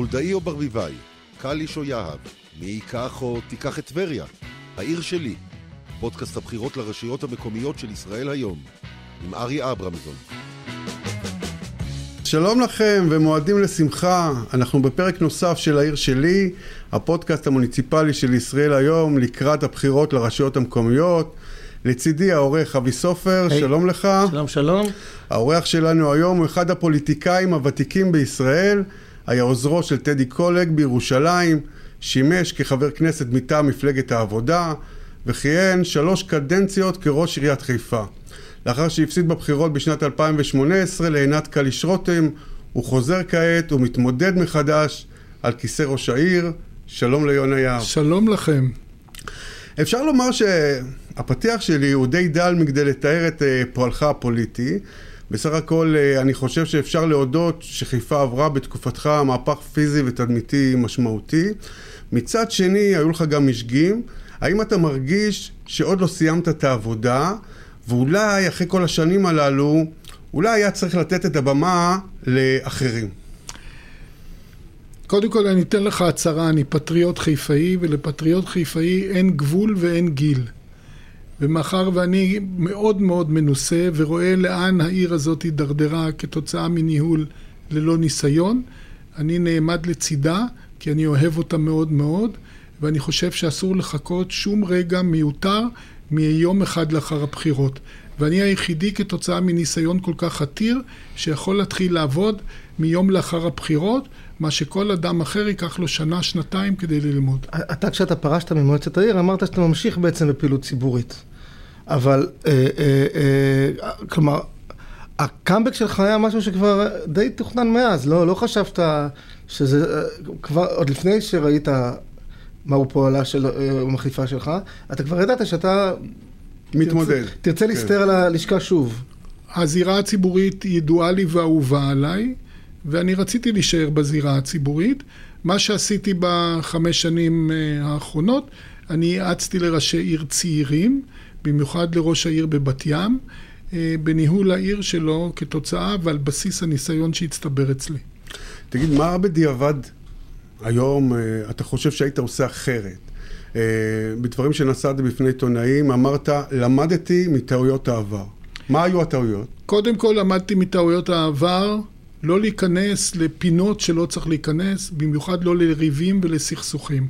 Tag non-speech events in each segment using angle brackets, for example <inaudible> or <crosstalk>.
חולדאי או ברביבאי, קליש או יהב, מי ייקח או תיקח את טבריה? העיר שלי, פודקאסט הבחירות לרשויות המקומיות של ישראל היום, עם ארי אברמזון. שלום לכם ומועדים לשמחה, אנחנו בפרק נוסף של העיר שלי, הפודקאסט המוניציפלי של ישראל היום לקראת הבחירות לרשויות המקומיות. לצידי העורך אבי סופר, hey. שלום לך. שלום שלום. העורך שלנו היום הוא אחד הפוליטיקאים הוותיקים בישראל, היה עוזרו של טדי קולג בירושלים, שימש כחבר כנסת מטעם מפלגת העבודה, וכיהן שלוש קדנציות כראש עיריית חיפה. לאחר שהפסיד בבחירות בשנת 2018 לעינת קליש רותם, הוא חוזר כעת ומתמודד מחדש על כיסא ראש העיר. שלום ליונה יהב. שלום לכם. אפשר לומר שהפתיח שלי הוא די דל מכדי לתאר את אה, פועלך הפוליטי. בסך הכל אה, אני חושב שאפשר להודות שחיפה עברה בתקופתך מהפך פיזי ותדמיתי משמעותי. מצד שני, היו לך גם משגים. האם אתה מרגיש שעוד לא סיימת את העבודה, ואולי אחרי כל השנים הללו, אולי היה צריך לתת את הבמה לאחרים? קודם כל אני אתן לך הצהרה, אני פטריוט חיפאי, ולפטריוט חיפאי אין גבול ואין גיל. ומאחר ואני מאוד מאוד מנוסה ורואה לאן העיר הזאת הידרדרה כתוצאה מניהול ללא ניסיון, אני נעמד לצידה, כי אני אוהב אותה מאוד מאוד, ואני חושב שאסור לחכות שום רגע מיותר מיום אחד לאחר הבחירות. ואני היחידי כתוצאה מניסיון כל כך עתיר, שיכול להתחיל לעבוד מיום לאחר הבחירות, מה שכל אדם אחר ייקח לו שנה, שנתיים כדי ללמוד. אתה כשאתה פרשת ממועצת העיר, אמרת שאתה ממשיך בעצם בפעילות ציבורית. אבל, אה, אה, אה, כלומר, הקאמבק שלך היה משהו שכבר די תוכנן מאז, לא, לא חשבת שזה, אה, כבר, עוד לפני שראית מהו פועלה של המחליפה אה, שלך, אתה כבר ידעת שאתה... מתמודד. תרצה, תרצה כן. להסתער על הלשכה שוב. הזירה הציבורית ידועה לי ואהובה עליי, ואני רציתי להישאר בזירה הציבורית. מה שעשיתי בחמש שנים אה, האחרונות, אני יעצתי לראשי עיר צעירים, במיוחד לראש העיר בבת ים, אה, בניהול העיר שלו כתוצאה ועל בסיס הניסיון שהצטבר אצלי. תגיד, מה בדיעבד היום אה, אתה חושב שהיית עושה אחרת? אה, בדברים שנשאת בפני עיתונאים אמרת, למדתי מטעויות העבר. מה היו הטעויות? קודם כל למדתי מטעויות העבר לא להיכנס לפינות שלא צריך להיכנס, במיוחד לא לריבים ולסכסוכים.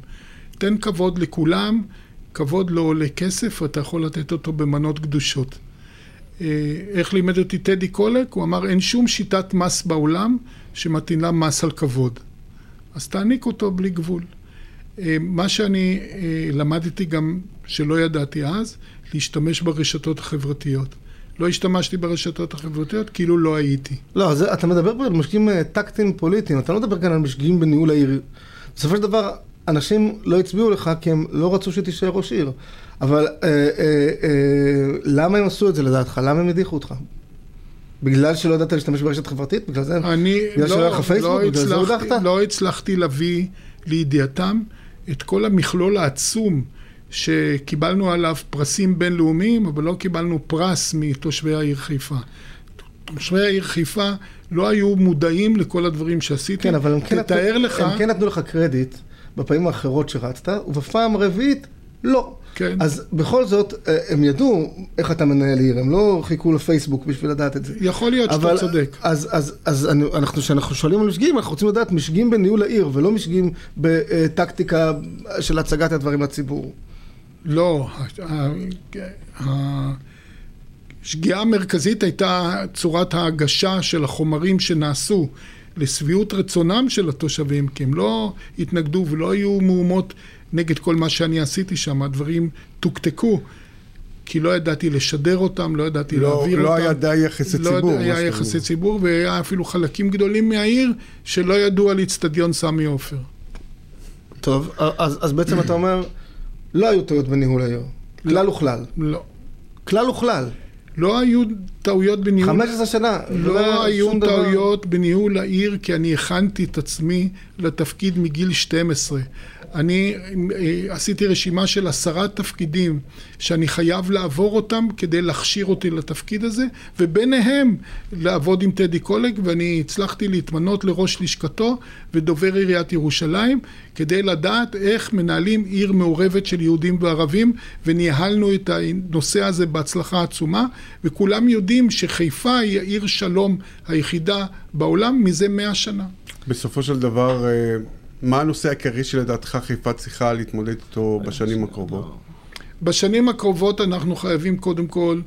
תן כבוד לכולם, כבוד לא עולה כסף, אתה יכול לתת אותו במנות קדושות. אה, איך לימד אותי טדי קולק? הוא אמר, אין שום שיטת מס בעולם שמטילה מס על כבוד. אז תעניק אותו בלי גבול. אה, מה שאני אה, למדתי גם, שלא ידעתי אז, להשתמש ברשתות החברתיות. לא השתמשתי ברשתות החברתיות, כאילו לא הייתי. לא, זה, אתה מדבר פה על משקיעים טקטיים פוליטיים, אתה לא מדבר כאן על משקיעים בניהול העיר. בסופו של דבר, אנשים לא הצביעו לך כי הם לא רצו שתישאר ראש עיר. אבל אה, אה, אה, למה הם עשו את זה לדעתך? למה הם הדיחו אותך? בגלל שלא ידעת להשתמש ברשת חברתית? בגלל זה? אני בגלל לא, שלא היה לך פייסבוק? לא בגלל זה הודחת? לא הצלחתי להביא לידיעתם את כל המכלול העצום שקיבלנו עליו פרסים בינלאומיים, אבל לא קיבלנו פרס מתושבי העיר חיפה. תושבי העיר חיפה לא היו מודעים לכל הדברים שעשיתי. כן, אבל הם כן, נתנו, לך... הם כן נתנו לך קרדיט בפעמים האחרות שרצת, ובפעם הרביעית לא. כן. אז בכל זאת, אה, הם ידעו איך אתה מנהל עיר, הם לא חיכו לפייסבוק בשביל לדעת את זה. יכול להיות שאתה צודק. אז, אז, אז אנחנו, כשאנחנו שואלים על משגים, אנחנו רוצים לדעת משגים בניהול העיר, ולא משגים בטקטיקה של הצגת הדברים לציבור. לא, השגיאה המרכזית הייתה צורת ההגשה של החומרים שנעשו לשביעות רצונם של התושבים, כי הם לא התנגדו ולא היו מהומות נגד כל מה שאני עשיתי שם, הדברים תוקתקו. כי לא ידעתי לשדר אותם, לא ידעתי לא, להעביר לא אותם. לא היה די יחסי לא ציבור. לא היה יחסי ציבור, והיה אפילו חלקים גדולים מהעיר שלא ידעו על איצטדיון סמי עופר. טוב, אז, אז בעצם אתה אומר, לא היו טעויות בניהול העיר. לא. כלל וכלל. לא. כלל וכלל. לא היו טעויות בניהול... 15 שנה. לא, לא היו טעויות דבר. בניהול העיר, כי אני הכנתי את עצמי לתפקיד מגיל 12. אני אה, עשיתי רשימה של עשרה תפקידים שאני חייב לעבור אותם כדי להכשיר אותי לתפקיד הזה, וביניהם לעבוד עם טדי קולג, ואני הצלחתי להתמנות לראש לשכתו ודובר עיריית ירושלים, כדי לדעת איך מנהלים עיר מעורבת של יהודים וערבים, וניהלנו את הנושא הזה בהצלחה עצומה, וכולם יודעים שחיפה היא העיר שלום היחידה בעולם מזה מאה שנה. בסופו של דבר... מה הנושא העיקרי שלדעתך חיפה צריכה להתמודד איתו בשנים הקרובות? בשנים הקרובות אנחנו חייבים קודם כל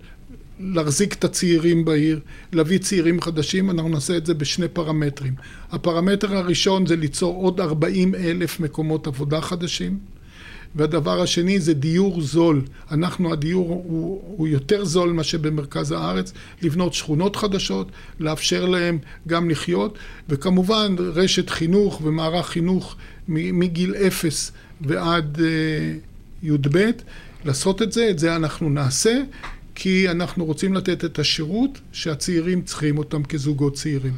להחזיק את הצעירים בעיר, להביא צעירים חדשים, אנחנו נעשה את זה בשני פרמטרים. הפרמטר הראשון זה ליצור עוד 40 אלף מקומות עבודה חדשים. והדבר השני זה דיור זול. אנחנו, הדיור הוא, הוא יותר זול מאשר במרכז הארץ, לבנות שכונות חדשות, לאפשר להם גם לחיות, וכמובן רשת חינוך ומערך חינוך מגיל אפס ועד uh, י"ב, לעשות את זה, את זה אנחנו נעשה, כי אנחנו רוצים לתת את השירות שהצעירים צריכים אותם כזוגות צעירים.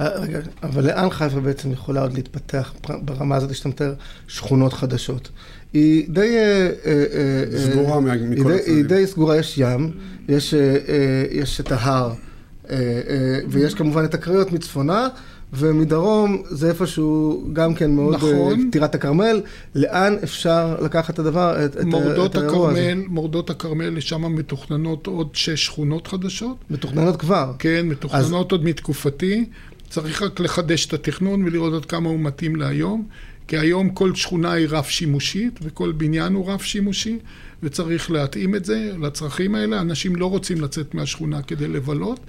אה, רגע, אבל לאן חיפה בעצם יכולה עוד להתפתח ברמה הזאת שאתה מתאר שכונות חדשות? היא די... אה, אה, סגורה מכל הצדדים. היא די סגורה, יש ים, יש, יש את ההר, ויש כמובן את הקריות מצפונה. ומדרום זה איפשהו גם כן מאוד, נכון, טירת הכרמל, לאן אפשר לקחת את הדבר, את, את האירוע הזה? מורדות הכרמל, לשם מתוכננות עוד שש שכונות חדשות. מתוכננות כבר? כן, מתוכננות אז... עוד מתקופתי. צריך רק לחדש את התכנון ולראות עד כמה הוא מתאים להיום, כי היום כל שכונה היא רב שימושית וכל בניין הוא רב שימושי, וצריך להתאים את זה לצרכים האלה. אנשים לא רוצים לצאת מהשכונה כדי לבלות,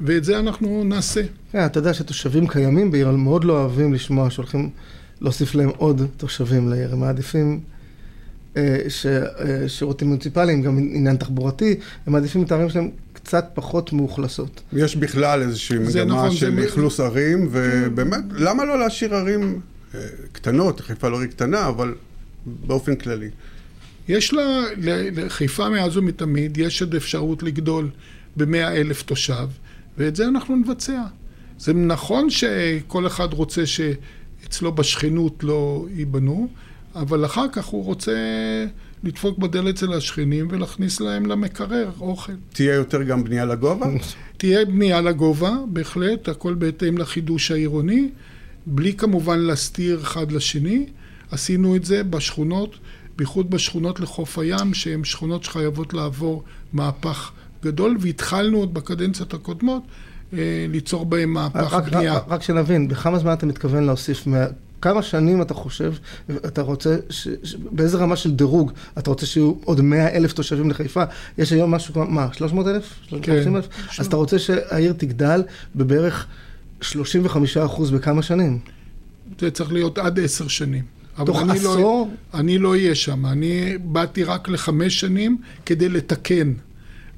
ואת זה אנחנו נעשה. כן, אתה יודע שתושבים קיימים בעיר מאוד לא אוהבים לשמוע שהולכים להוסיף להם עוד תושבים לעיר. הם מעדיפים אה, ששירותים מוניציפליים, גם עניין תחבורתי, הם מעדיפים את הערים שלהם קצת פחות מאוכלסות. יש בכלל איזושהי מגמה נכון, של אכלוס. ערים, ובאמת, למה לא להשאיר ערים אה, קטנות, חיפה לא עיר קטנה, אבל באופן כללי. יש לה, לחיפה מאז ומתמיד, יש עוד אפשרות לגדול במאה אלף תושב, ואת זה אנחנו נבצע. זה נכון שכל אחד רוצה שאצלו בשכנות לא ייבנו, אבל אחר כך הוא רוצה לדפוק בדלת אצל השכנים ולהכניס להם למקרר אוכל. תהיה יותר גם בנייה לגובה? תהיה בנייה לגובה, בהחלט, הכל בהתאם לחידוש העירוני, בלי כמובן להסתיר אחד לשני. עשינו את זה בשכונות, בייחוד בשכונות לחוף הים, שהן שכונות שחייבות לעבור מהפך גדול, והתחלנו עוד בקדנציות הקודמות אה, ליצור בהן מהפך רק, בנייה. רק, רק שנבין, בכמה זמן אתה מתכוון להוסיף כמה שנים אתה חושב, אתה רוצה, ש, ש, באיזה רמה של דירוג, אתה רוצה שיהיו עוד מאה אלף תושבים לחיפה? יש היום משהו כמו, מה, 300 אלף? כן. אלף? אז אתה רוצה שהעיר תגדל בבערך 35 אחוז בכמה שנים? זה צריך להיות עד עשר שנים. תוך לא- עשור? לא, אני לא אהיה שם, אני באתי רק לחמש שנים כדי לתקן.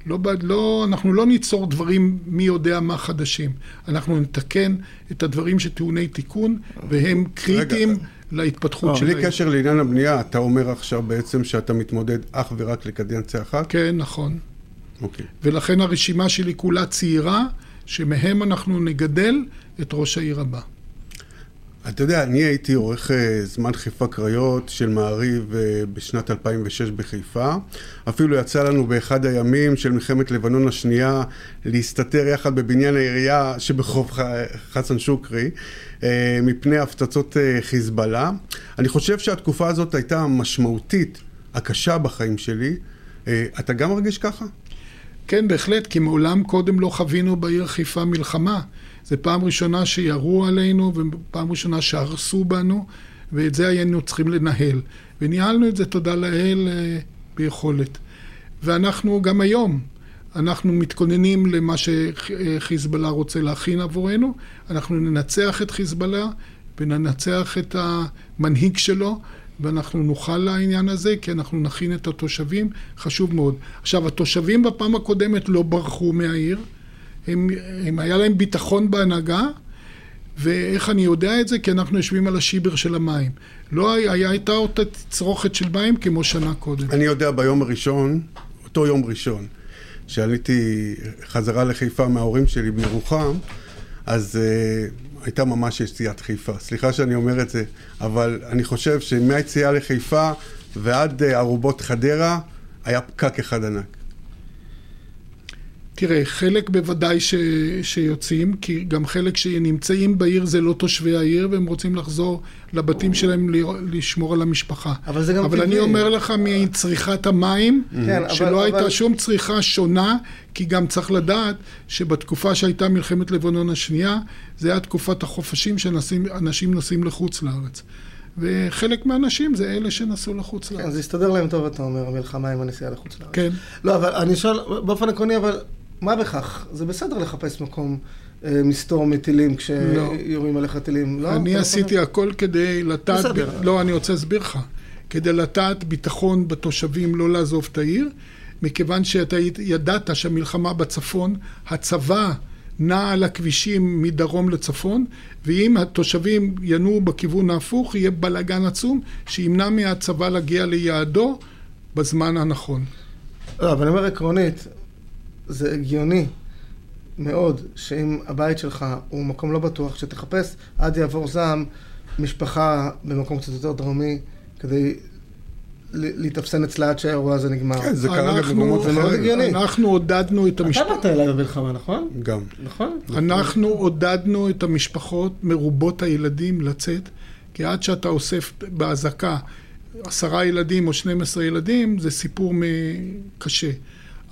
לא, לא, אנחנו לא ניצור דברים מי יודע מה חדשים. אנחנו נתקן את הדברים שטעוני תיקון, והם קריטיים רגע, להתפתחות שלהם. בלי קשר לעניין הבנייה, אתה אומר עכשיו בעצם שאתה מתמודד אך ורק לקדנציה אחת? כן, נכון. אוקיי. ולכן הרשימה שלי כולה צעירה, שמהם אנחנו נגדל את ראש העיר הבא. אתה יודע, אני הייתי עורך אה, זמן חיפה קריות של מעריב אה, בשנת 2006 בחיפה. אפילו יצא לנו באחד הימים של מלחמת לבנון השנייה להסתתר יחד בבניין העירייה שברחוב חסן שוקרי אה, מפני הפצצות חיזבאללה. אני חושב שהתקופה הזאת הייתה משמעותית, הקשה בחיים שלי. אתה גם מרגיש ככה? כן, בהחלט, כי מעולם קודם לא חווינו בעיר חיפה מלחמה. זה פעם ראשונה שירו עלינו ופעם ראשונה שהרסו בנו, ואת זה היינו צריכים לנהל. וניהלנו את זה, תודה לאל, אה, ביכולת. ואנחנו גם היום, אנחנו מתכוננים למה שחיזבאללה רוצה להכין עבורנו. אנחנו ננצח את חיזבאללה וננצח את המנהיג שלו, ואנחנו נוכל לעניין הזה, כי אנחנו נכין את התושבים, חשוב מאוד. עכשיו, התושבים בפעם הקודמת לא ברחו מהעיר. הם, הם היה להם ביטחון בהנהגה, ואיך אני יודע את זה? כי אנחנו יושבים על השיבר של המים. לא הייתה אותה תצרוכת של מים כמו שנה קודם. אני יודע ביום הראשון, אותו יום ראשון, שעליתי חזרה לחיפה מההורים שלי בירוחם, אז uh, הייתה ממש יציאת חיפה. סליחה שאני אומר את זה, אבל אני חושב שמהיציאה לחיפה ועד uh, ארובות חדרה, היה פקק אחד ענק. תראה, חלק בוודאי ש, שיוצאים, כי גם חלק שנמצאים בעיר זה לא תושבי העיר, והם רוצים לחזור לבתים שלהם לשמור על המשפחה. אבל זה גם אבל טבעי. אני אומר לך מצריכת המים, כן, שלא אבל- הייתה אבל- שום צריכה שונה, כי גם צריך לדעת שבתקופה שהייתה מלחמת לבנון השנייה, זה היה תקופת החופשים שאנשים נוסעים לחוץ לארץ. וחלק מהאנשים זה אלה שנסעו לחוץ כן, לארץ. זה הסתדר להם טוב, אתה אומר, המלחמה עם הנסיעה לחוץ לארץ. כן. לא, אבל אני שואל, באופן עקרוני, אבל מה בכך? זה בסדר לחפש מקום אה, מסתור מטילים כשיורים עליך טילים, לא? אני לא עשיתי חושב? הכל כדי לטעת... בסדר. ב... לא, אני רוצה להסביר לך. כדי לטעת ביטחון בתושבים לא לעזוב את העיר, מכיוון שאתה ידעת שהמלחמה בצפון, הצבא נע על הכבישים מדרום לצפון, ואם התושבים ינועו בכיוון ההפוך, יהיה בלאגן עצום שימנע מהצבא להגיע ליעדו בזמן הנכון. לא, אבל אני אומר עקרונית, זה הגיוני מאוד שאם הבית שלך הוא מקום לא בטוח, שתחפש עד יעבור זעם משפחה במקום קצת יותר דרומי, כדי ל- להתאפסן אצלה עד שהאירוע הזה נגמר. כן, זה קרה גם במקומות זה מאוד אחרים. הגיוני. אנחנו עודדנו את אתה המשפחה. באת אליי במלחמה, נכון? גם. נכון? אנחנו עודדנו את המשפחות מרובות הילדים לצאת, כי עד שאתה אוסף באזעקה עשרה ילדים או 12 ילדים, זה סיפור קשה.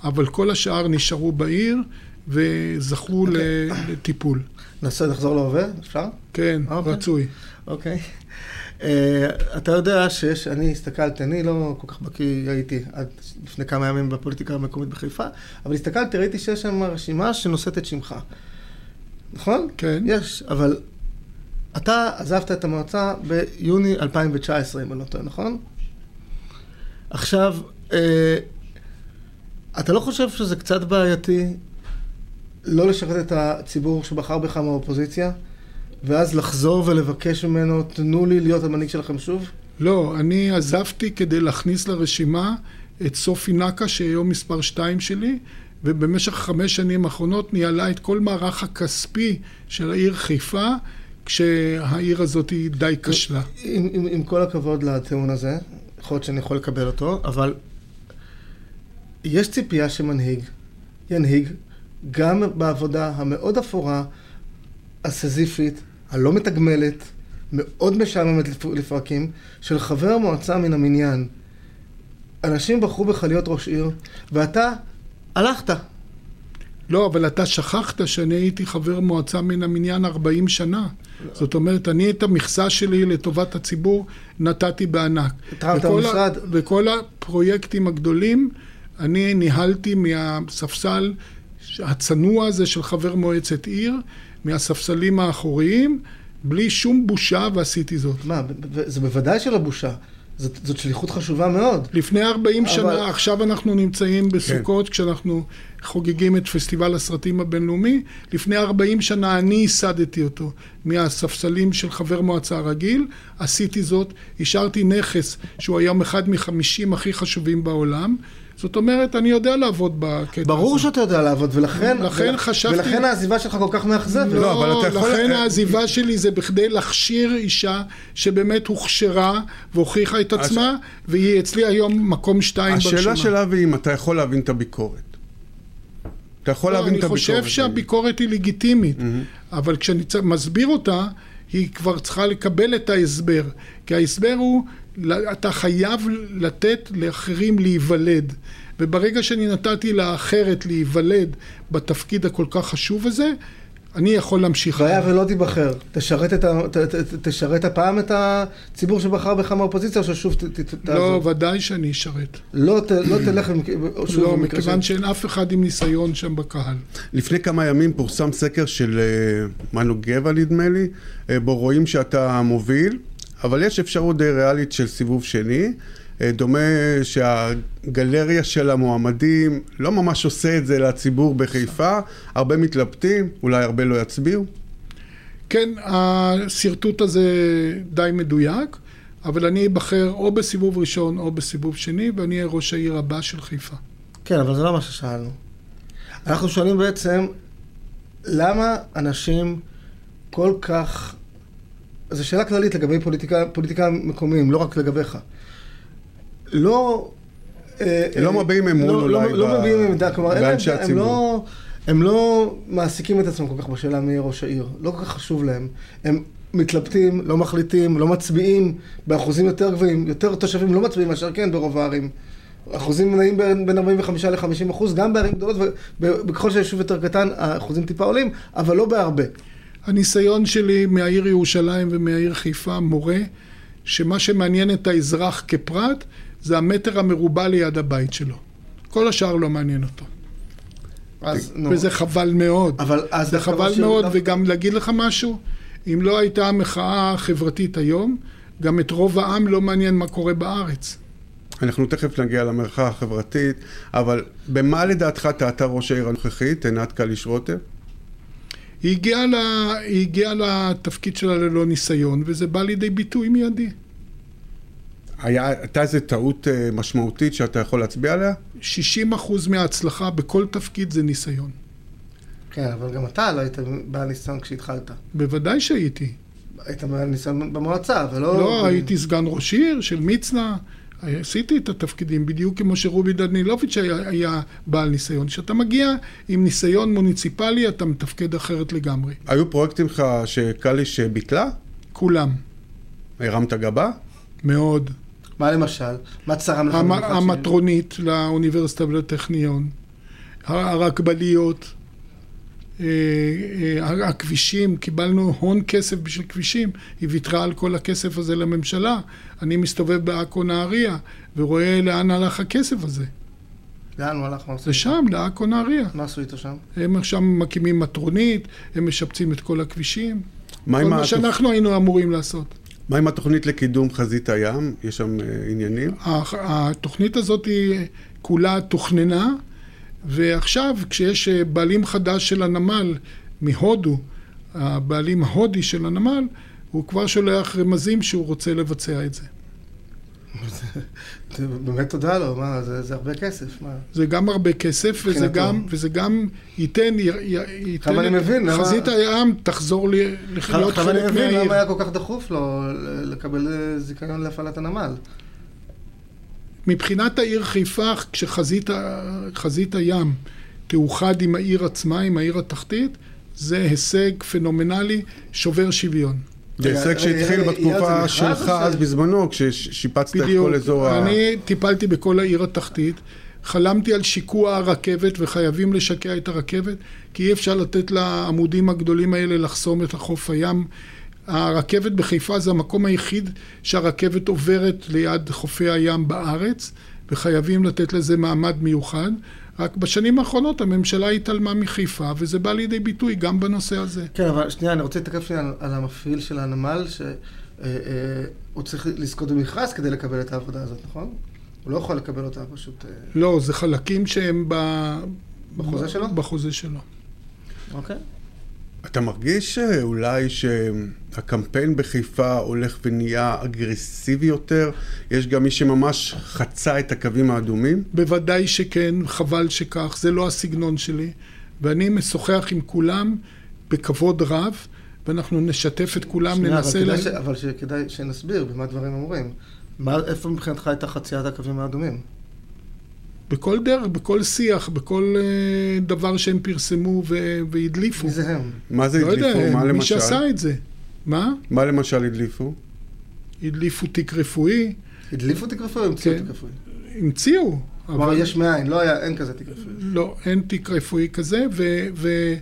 אבל כל השאר נשארו בעיר וזכו ל- לטיפול. ננסה לחזור להווה, אפשר? כן, אוקיי. רצוי. אוקיי. אה, אתה יודע שיש, אני הסתכלתי, אני לא כל כך בקיא הייתי עד לפני כמה ימים בפוליטיקה המקומית בחיפה, אבל הסתכלתי, ראיתי שיש שם רשימה שנושאת את שמך. נכון? כן. יש, אבל אתה עזבת את המועצה ביוני 2019, אם אני לא טועה, נכון? עכשיו, אה, אתה לא חושב שזה קצת בעייתי לא לשרת את הציבור שבחר בך מהאופוזיציה, ואז לחזור ולבקש ממנו, תנו לי להיות המנהיג שלכם שוב? לא, אני עזבתי כדי להכניס לרשימה את סופי נקה, שהיום מספר שתיים שלי, ובמשך חמש שנים האחרונות ניהלה את כל מערך הכספי של העיר חיפה, כשהעיר הזאת היא די כשלה. עם, עם, עם כל הכבוד לטיעון הזה, יכול להיות שאני יכול לקבל אותו, אבל יש ציפייה שמנהיג ינהיג גם בעבודה המאוד אפורה, הסזיפית, הלא מתגמלת, מאוד משעממת לפ- לפרקים, של חבר מועצה מן המניין. אנשים בחרו בך להיות ראש עיר, ואתה הלכת. לא, אבל אתה שכחת שאני הייתי חבר מועצה מן המניין 40 שנה. זאת אומרת, אני את המכסה שלי לטובת הציבור נתתי בענק. התרמת וכל במשרד. וכל הפרויקטים הגדולים, אני ניהלתי מהספסל הצנוע הזה של חבר מועצת עיר, מהספסלים האחוריים, בלי שום בושה, ועשיתי זאת. מה, זה בוודאי שלא בושה. זאת, זאת שליחות חשובה מאוד. לפני 40 אבל- שנה, עכשיו אנחנו נמצאים בסוכות, כשאנחנו חוגגים את פסטיבל הסרטים הבינלאומי. לפני 40 שנה אני ייסדתי אותו מהספסלים של חבר מועצה רגיל. עשיתי זאת, השארתי נכס שהוא היום אחד מחמישים הכי חשובים בעולם. זאת אומרת, אני יודע לעבוד בקטע הזה. ברור שאתה יודע לעבוד, ולכן, לכן ול- חשבתי- ולכן העזיבה שלך כל כך מאכזבת. לא, אבל לא, אתה יכול- לכן העזיבה שלי זה בכדי להכשיר אישה שבאמת הוכשרה והוכיחה את עצמה, והיא אצלי היום מקום שתיים ברשימה. השאלה של אבי, אם אתה יכול להבין את הביקורת. אתה יכול לא, להבין את אני הביקורת. חושב שהביקורת היא לגיטימית, אבל כשאני צ- מסביר אותה, היא כבר צריכה לקבל את ההסבר. כי ההסבר הוא, אתה חייב לתת לאחרים להיוולד. וברגע שאני נתתי לאחרת להיוולד בתפקיד הכל כך חשוב הזה, אני יכול להמשיך. והיה. ולא תיבחר, תשרת, את ה, ת, ת, ת, תשרת הפעם את הציבור שבחר בך מהאופוזיציה, או ששוב ת, ת, לא? ודאי שאני אשרת. לא, ת, לא תלך במק- שוב לא, מכיוון שאין אף אחד עם ניסיון שם בקהל. לפני כמה ימים פורסם סקר של אה, מנו גבע נדמה לי, אה, בו רואים שאתה מוביל, אבל יש אפשרות די ריאלית של סיבוב שני. אה, דומה שהגלריה של המועמדים לא ממש עושה את זה לציבור בחיפה, הרבה מתלבטים, אולי הרבה לא יצביעו. כן, השרטוט הזה די מדויק, אבל אני אבחר או בסיבוב ראשון או בסיבוב שני, ואני אהיה ראש העיר הבא של חיפה. כן, אבל זה לא מה ששאלנו. אנחנו שואלים בעצם, למה אנשים כל כך... זו שאלה כללית לגבי פוליטיקה, פוליטיקה מקומיים, לא רק לגביך. לא... לא מביעים אמון לא, אולי לא, לא מביעים עמדה, כלומר, באנשי הם הציבור. לא, הם לא מעסיקים את עצמם כל כך בשאלה מי יהיה ראש העיר. לא כל כך חשוב להם. הם מתלבטים, לא מחליטים, לא מצביעים באחוזים יותר גבוהים. יותר תושבים לא מצביעים מאשר כן ברוב הערים. אחוזים נעים בין בין 45 ל-50 אחוז, גם בערים גדולות, וככל שהיישוב יותר קטן, האחוזים טיפה עולים, אבל לא בהרבה. הניסיון שלי מהעיר ירושלים ומהעיר חיפה מורה שמה שמעניין את האזרח כפרט זה המטר המרובע ליד הבית שלו. כל השאר לא מעניין אותו. אז, נו. וזה חבל מאוד. אבל אז זה חבל מאוד, דווקא- וגם להגיד לך משהו, אם לא הייתה המחאה החברתית היום, גם את רוב העם לא מעניין מה קורה בארץ. אנחנו תכף נגיע למרחב החברתית, אבל במה לדעתך טעתה ראש העיר הנוכחית, עינת קליש רותם? היא הגיעה, ל... היא הגיעה לתפקיד שלה ללא ניסיון, וזה בא לידי ביטוי מיידי. היה- הייתה איזו טעות אה, משמעותית שאתה יכול להצביע עליה? 60% מההצלחה בכל תפקיד זה ניסיון. כן, אבל גם אתה לא היית בעל ניסיון כשהתחלת. בוודאי שהייתי. היית בעל ניסיון במועצה, אבל לא... לא, הייתי סגן ראש עיר של מצנע, עשיתי את התפקידים בדיוק כמו שרובי דנילוביץ' היה, היה בעל ניסיון. כשאתה מגיע עם ניסיון מוניציפלי, אתה מתפקד אחרת לגמרי. היו פרויקטים לך שקליש ביטלה? כולם, הרמת גבה? מאוד. מה למשל? מה צרם לך? המ- המטרונית לאוניברסיטה ולטכניון, הרכבליות, הכבישים, קיבלנו הון כסף בשביל כבישים, היא ויתרה על כל הכסף הזה לממשלה. אני מסתובב בעכו נהריה ורואה לאן הלך הכסף הזה. לאן הוא הלך? מה עשו זה? שם, לעכו נהריה. מה עשו איתו שם? הם עכשיו מקימים מטרונית, הם משפצים את כל הכבישים. מה כל מה התוכ... שאנחנו היינו אמורים לעשות. מה עם התוכנית לקידום חזית הים? יש שם אה, עניינים? התוכנית הזאת היא כולה תוכננה, ועכשיו כשיש אה, בעלים חדש של הנמל מהודו, הבעלים ההודי של הנמל, הוא כבר שולח רמזים שהוא רוצה לבצע את זה. <laughs> באמת תודה לו, מה, זה זה הרבה כסף, מה? זה גם הרבה כסף, וזה. גם, וזה גם ייתן, י- י- ייתן, אני מבין, למה- חזית הים תחזור לי- להיות עכשיו אני חלק מבין מהעיר. למה היה כל כך דחוף לו לקבל אה, זיכיון להפעלת הנמל. מבחינת העיר חיפה, כשחזית הים תאוחד עם העיר עצמה, עם העיר התחתית, זה הישג פנומנלי, שובר שוויון. זה הישג שהתחיל בתקופה שלך אז בזמנו, כששיפצת את. כל אזור ה... אני טיפלתי בכל העיר התחתית, חלמתי על שיקוע הרכבת, וחייבים לשקע את הרכבת, כי אי אפשר לתת לעמודים הגדולים האלה לחסום את החוף הים. הרכבת בחיפה זה המקום היחיד שהרכבת עוברת ליד חופי הים בארץ, וחייבים לתת לזה מעמד מיוחד. רק בשנים האחרונות הממשלה התעלמה מחיפה, וזה בא לידי ביטוי גם בנושא הזה. כן, אבל שנייה, אני רוצה להתעכב שנייה על- על המפעיל של הנמל, שהוא צריך לזכות במכרז כדי לקבל את העבודה הזאת, נכון? הוא לא יכול לקבל אותה פשוט... אה, לא, זה חלקים שהם ב... בחוזה שלו? בחוזה שלו. אוקיי. אתה מרגיש אה, אולי שהקמפיין בחיפה הולך ונהיה אגרסיבי יותר? יש גם מי שממש חצה את הקווים האדומים? בוודאי שכן, חבל שכך, זה לא הסגנון שלי. ואני משוחח עם כולם בכבוד רב, ואנחנו נשתף את כולם, שנייה, ננסה... אבל לה... כדאי ש- אבל שכדאי שנסביר במה דברים אמורים. מה- איפה מבחינתך הייתה חציית הקווים האדומים? בכל דרך, בכל שיח, בכל אה, דבר שהם פרסמו ו... והדליפו. מי זה הם? מה זה לא הדליפו? יודע, מה מי למשל? שעשה את זה. מה? מה למשל הדליפו? הדליפו תיק רפואי, הדליפו תיק רפואי או המציאו כן. תיק רפואי? המציאו. כלומר, יש מאין, לא היה, אין כזה תיק רפואי. לא, אין תיק רפואי כזה, ו... ו...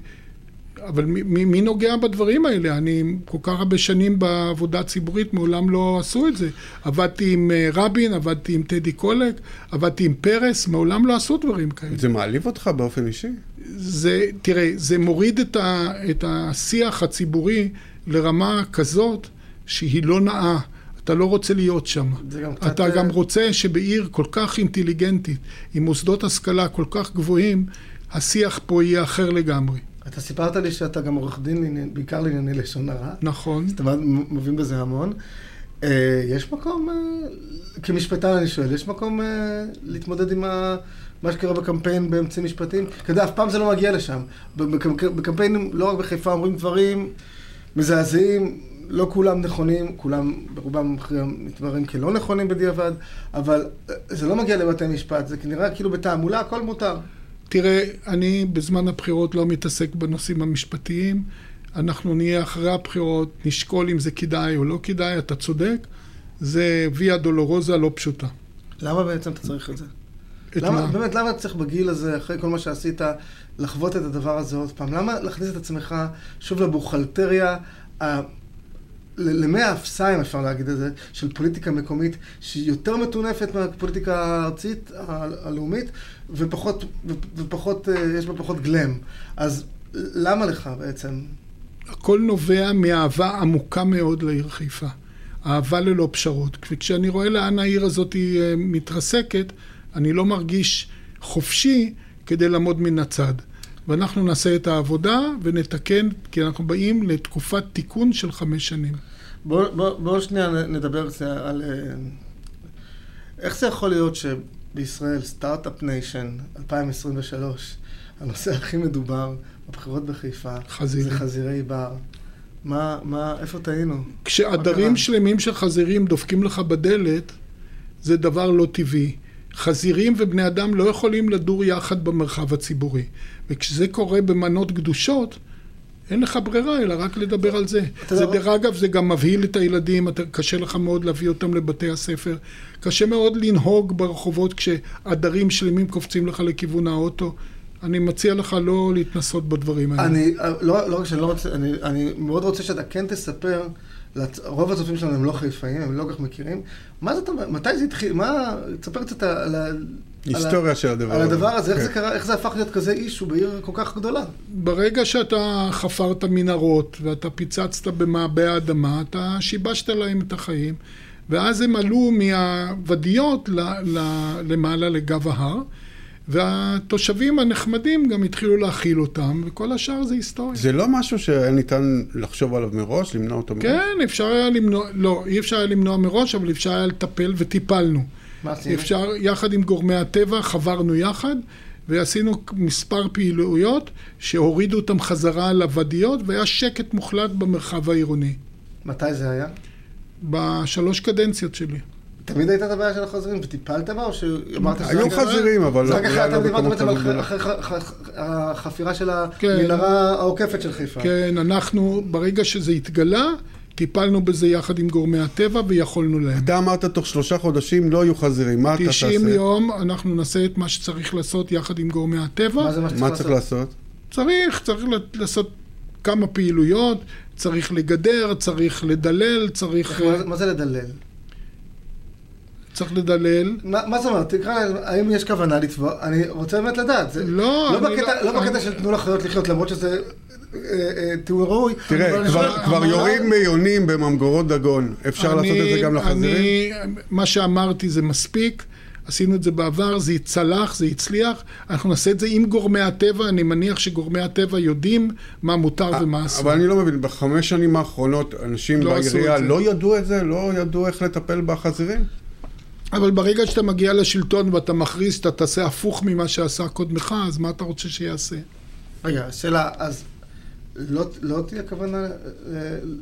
אבל מי, מי, מי נוגע בדברים האלה? אני כל כך הרבה שנים בעבודה ציבורית, מעולם לא עשו את זה. עבדתי עם אה, רבין, עבדתי עם טדי קולק, עבדתי עם פרס, מעולם לא עשו דברים כאלה. זה מעליב אותך באופן אישי? זה, תראה, זה מוריד את, ה, את השיח הציבורי לרמה כזאת שהיא לא נאה. אתה לא רוצה להיות שם. גם קצת, אתה אה, גם רוצה שבעיר כל כך אינטליגנטית, עם מוסדות השכלה כל כך גבוהים, השיח פה יהיה אחר לגמרי. אתה סיפרת לי שאתה גם עורך דין, בעיקר לענייני לשון הרע. נכון. אז אתה מבין בזה המון. אה, יש מקום, אה, כמשפטן אני שואל, יש מקום אה, להתמודד עם ה... מה שקרה בקמפיין באמצעים משפטיים? אתה יודע, אף פעם זה לא מגיע לשם. בקמפיינים, לא רק בחיפה, אומרים דברים מזעזעים, לא כולם נכונים, כולם ברובם מתבררים כלא נכונים בדיעבד, אבל זה לא מגיע לבתי משפט, זה נראה כאילו בתעמולה הכל מותר. תראה, אני בזמן הבחירות לא מתעסק בנושאים המשפטיים. אנחנו נהיה אחרי הבחירות, נשקול אם זה כדאי או לא כדאי, אתה צודק. זה ויה דולורוזה לא פשוטה. למה בעצם אתה צריך את זה? את למה, מה? באמת, למה אתה צריך בגיל הזה, אחרי כל מה שעשית, לחוות את הדבר הזה עוד פעם? למה להכניס את עצמך שוב לבוכלטריה, למי האפסיים, אפשר להגיד את זה, של פוליטיקה מקומית, שהיא יותר מטונפת מהפוליטיקה הארצית, הלאומית, ופחות, ופחות, אה, יש בה פחות גלם. אז למה לך בעצם? הכל נובע מאהבה עמוקה מאוד לעיר חיפה. אהבה ללא פשרות. וכשאני רואה לאן העיר הזאת אה, מתרסקת, אני לא מרגיש חופשי כדי לעמוד מן הצד. ואנחנו נעשה את העבודה ונתקן, כי אנחנו באים לתקופת תיקון של חמש שנים. בואו בוא, בוא שנייה נדבר קצת על... אה, איך זה יכול להיות שבישראל, start-up nation, 2023, הנושא הכי מדובר בבחירות בחיפה, חזירי. זה חזירי בר. מה, מה, איפה טעינו? כשעדרים שלמים של חזירים דופקים לך בדלת, זה דבר לא טבעי. חזירים ובני אדם לא יכולים לדור יחד במרחב הציבורי. וכשזה קורה במנות גדושות, אין לך ברירה אלא רק לדבר על זה. זה דרך אגב, זה גם מבהיל את הילדים, אתה, קשה לך מאוד להביא אותם לבתי הספר. קשה מאוד לנהוג ברחובות כשעדרים שלמים קופצים לך לכיוון האוטו. אני מציע לך לא להתנסות בדברים האלה. אני, לא, לא רק שאני לא רוצה, אני, אני מאוד רוצה שאתה כן תספר, רוב הצופים שלנו הם לא חיפאים, הם לא כל כך מכירים. מה זאת אומרת, מתי זה התחיל, מה, תספר קצת על ה... היסטוריה של הדבר הזה. על הדבר הזה, איך זה כן. קרה, איך זה הפך להיות כזה אישו בעיר כל כך גדולה? ברגע שאתה חפרת מנהרות ואתה פיצצת במעבה האדמה, אתה שיבשת להם את החיים, ואז הם עלו מהוודיות למעלה לגב ההר. והתושבים הנחמדים גם התחילו להכיל אותם, וכל השאר זה היסטוריה. זה לא משהו שניתן לחשוב עליו מראש, למנוע אותו מראש? כן, אפשר היה למנוע, לא, אי אפשר היה למנוע מראש, אבל אפשר היה לטפל וטיפלנו. מה עשינו? אפשר, יחד עם גורמי הטבע, חברנו יחד, ועשינו מספר פעילויות שהורידו אותם חזרה לוודיות, והיה שקט מוחלט במרחב העירוני. מתי זה היה? בשלוש קדנציות שלי. תמיד הייתה את הבעיה של החזירים, וטיפלת בה, או שאמרת שזה... היו חזירים, אבל לא... אחר כך דיברת בעצם על החפירה של כן. המנהרה העוקפת של חיפה. כן, אנחנו, ברגע שזה התגלה, טיפלנו בזה יחד עם גורמי הטבע ויכולנו להם. אתה אמרת תוך שלושה חודשים לא יהיו חזירים, מה אתה תעשה? 90 יום אנחנו נעשה את מה שצריך לעשות יחד עם גורמי הטבע. מה זה מה שצריך צריך לעשות? צריך, צריך לעשות כמה פעילויות, צריך לגדר, צריך לדלל, צריך... מה זה לדלל? צריך לדלל. מה, מה זאת אומרת? תקרא, האם יש כוונה לתבוע? אני רוצה באמת לדעת. זה, לא, לא אני בקטע, לא... לא בקטע של תנו לחיות לחיות, למרות שזה אה, אה, תיאור ראוי. תראה, כבר, כבר יורים מיונים בממגורות דגון. אפשר אני, לעשות את זה גם לחזירים? אני, מה שאמרתי זה מספיק. עשינו את זה בעבר, זה צלח, זה הצליח, אנחנו נעשה את זה עם גורמי הטבע, אני מניח שגורמי הטבע יודעים מה מותר ומה אסור. אבל אני לא מבין, בחמש שנים האחרונות אנשים לא בעירייה לא ידעו את זה? לא ידעו איך לטפל בחזירים? אבל ברגע שאתה מגיע לשלטון ואתה מכריז שאתה תעשה הפוך ממה שעשה קודמך, אז מה אתה רוצה שיעשה? רגע, שאלה, אז לא, לא תהיה כוונה אה,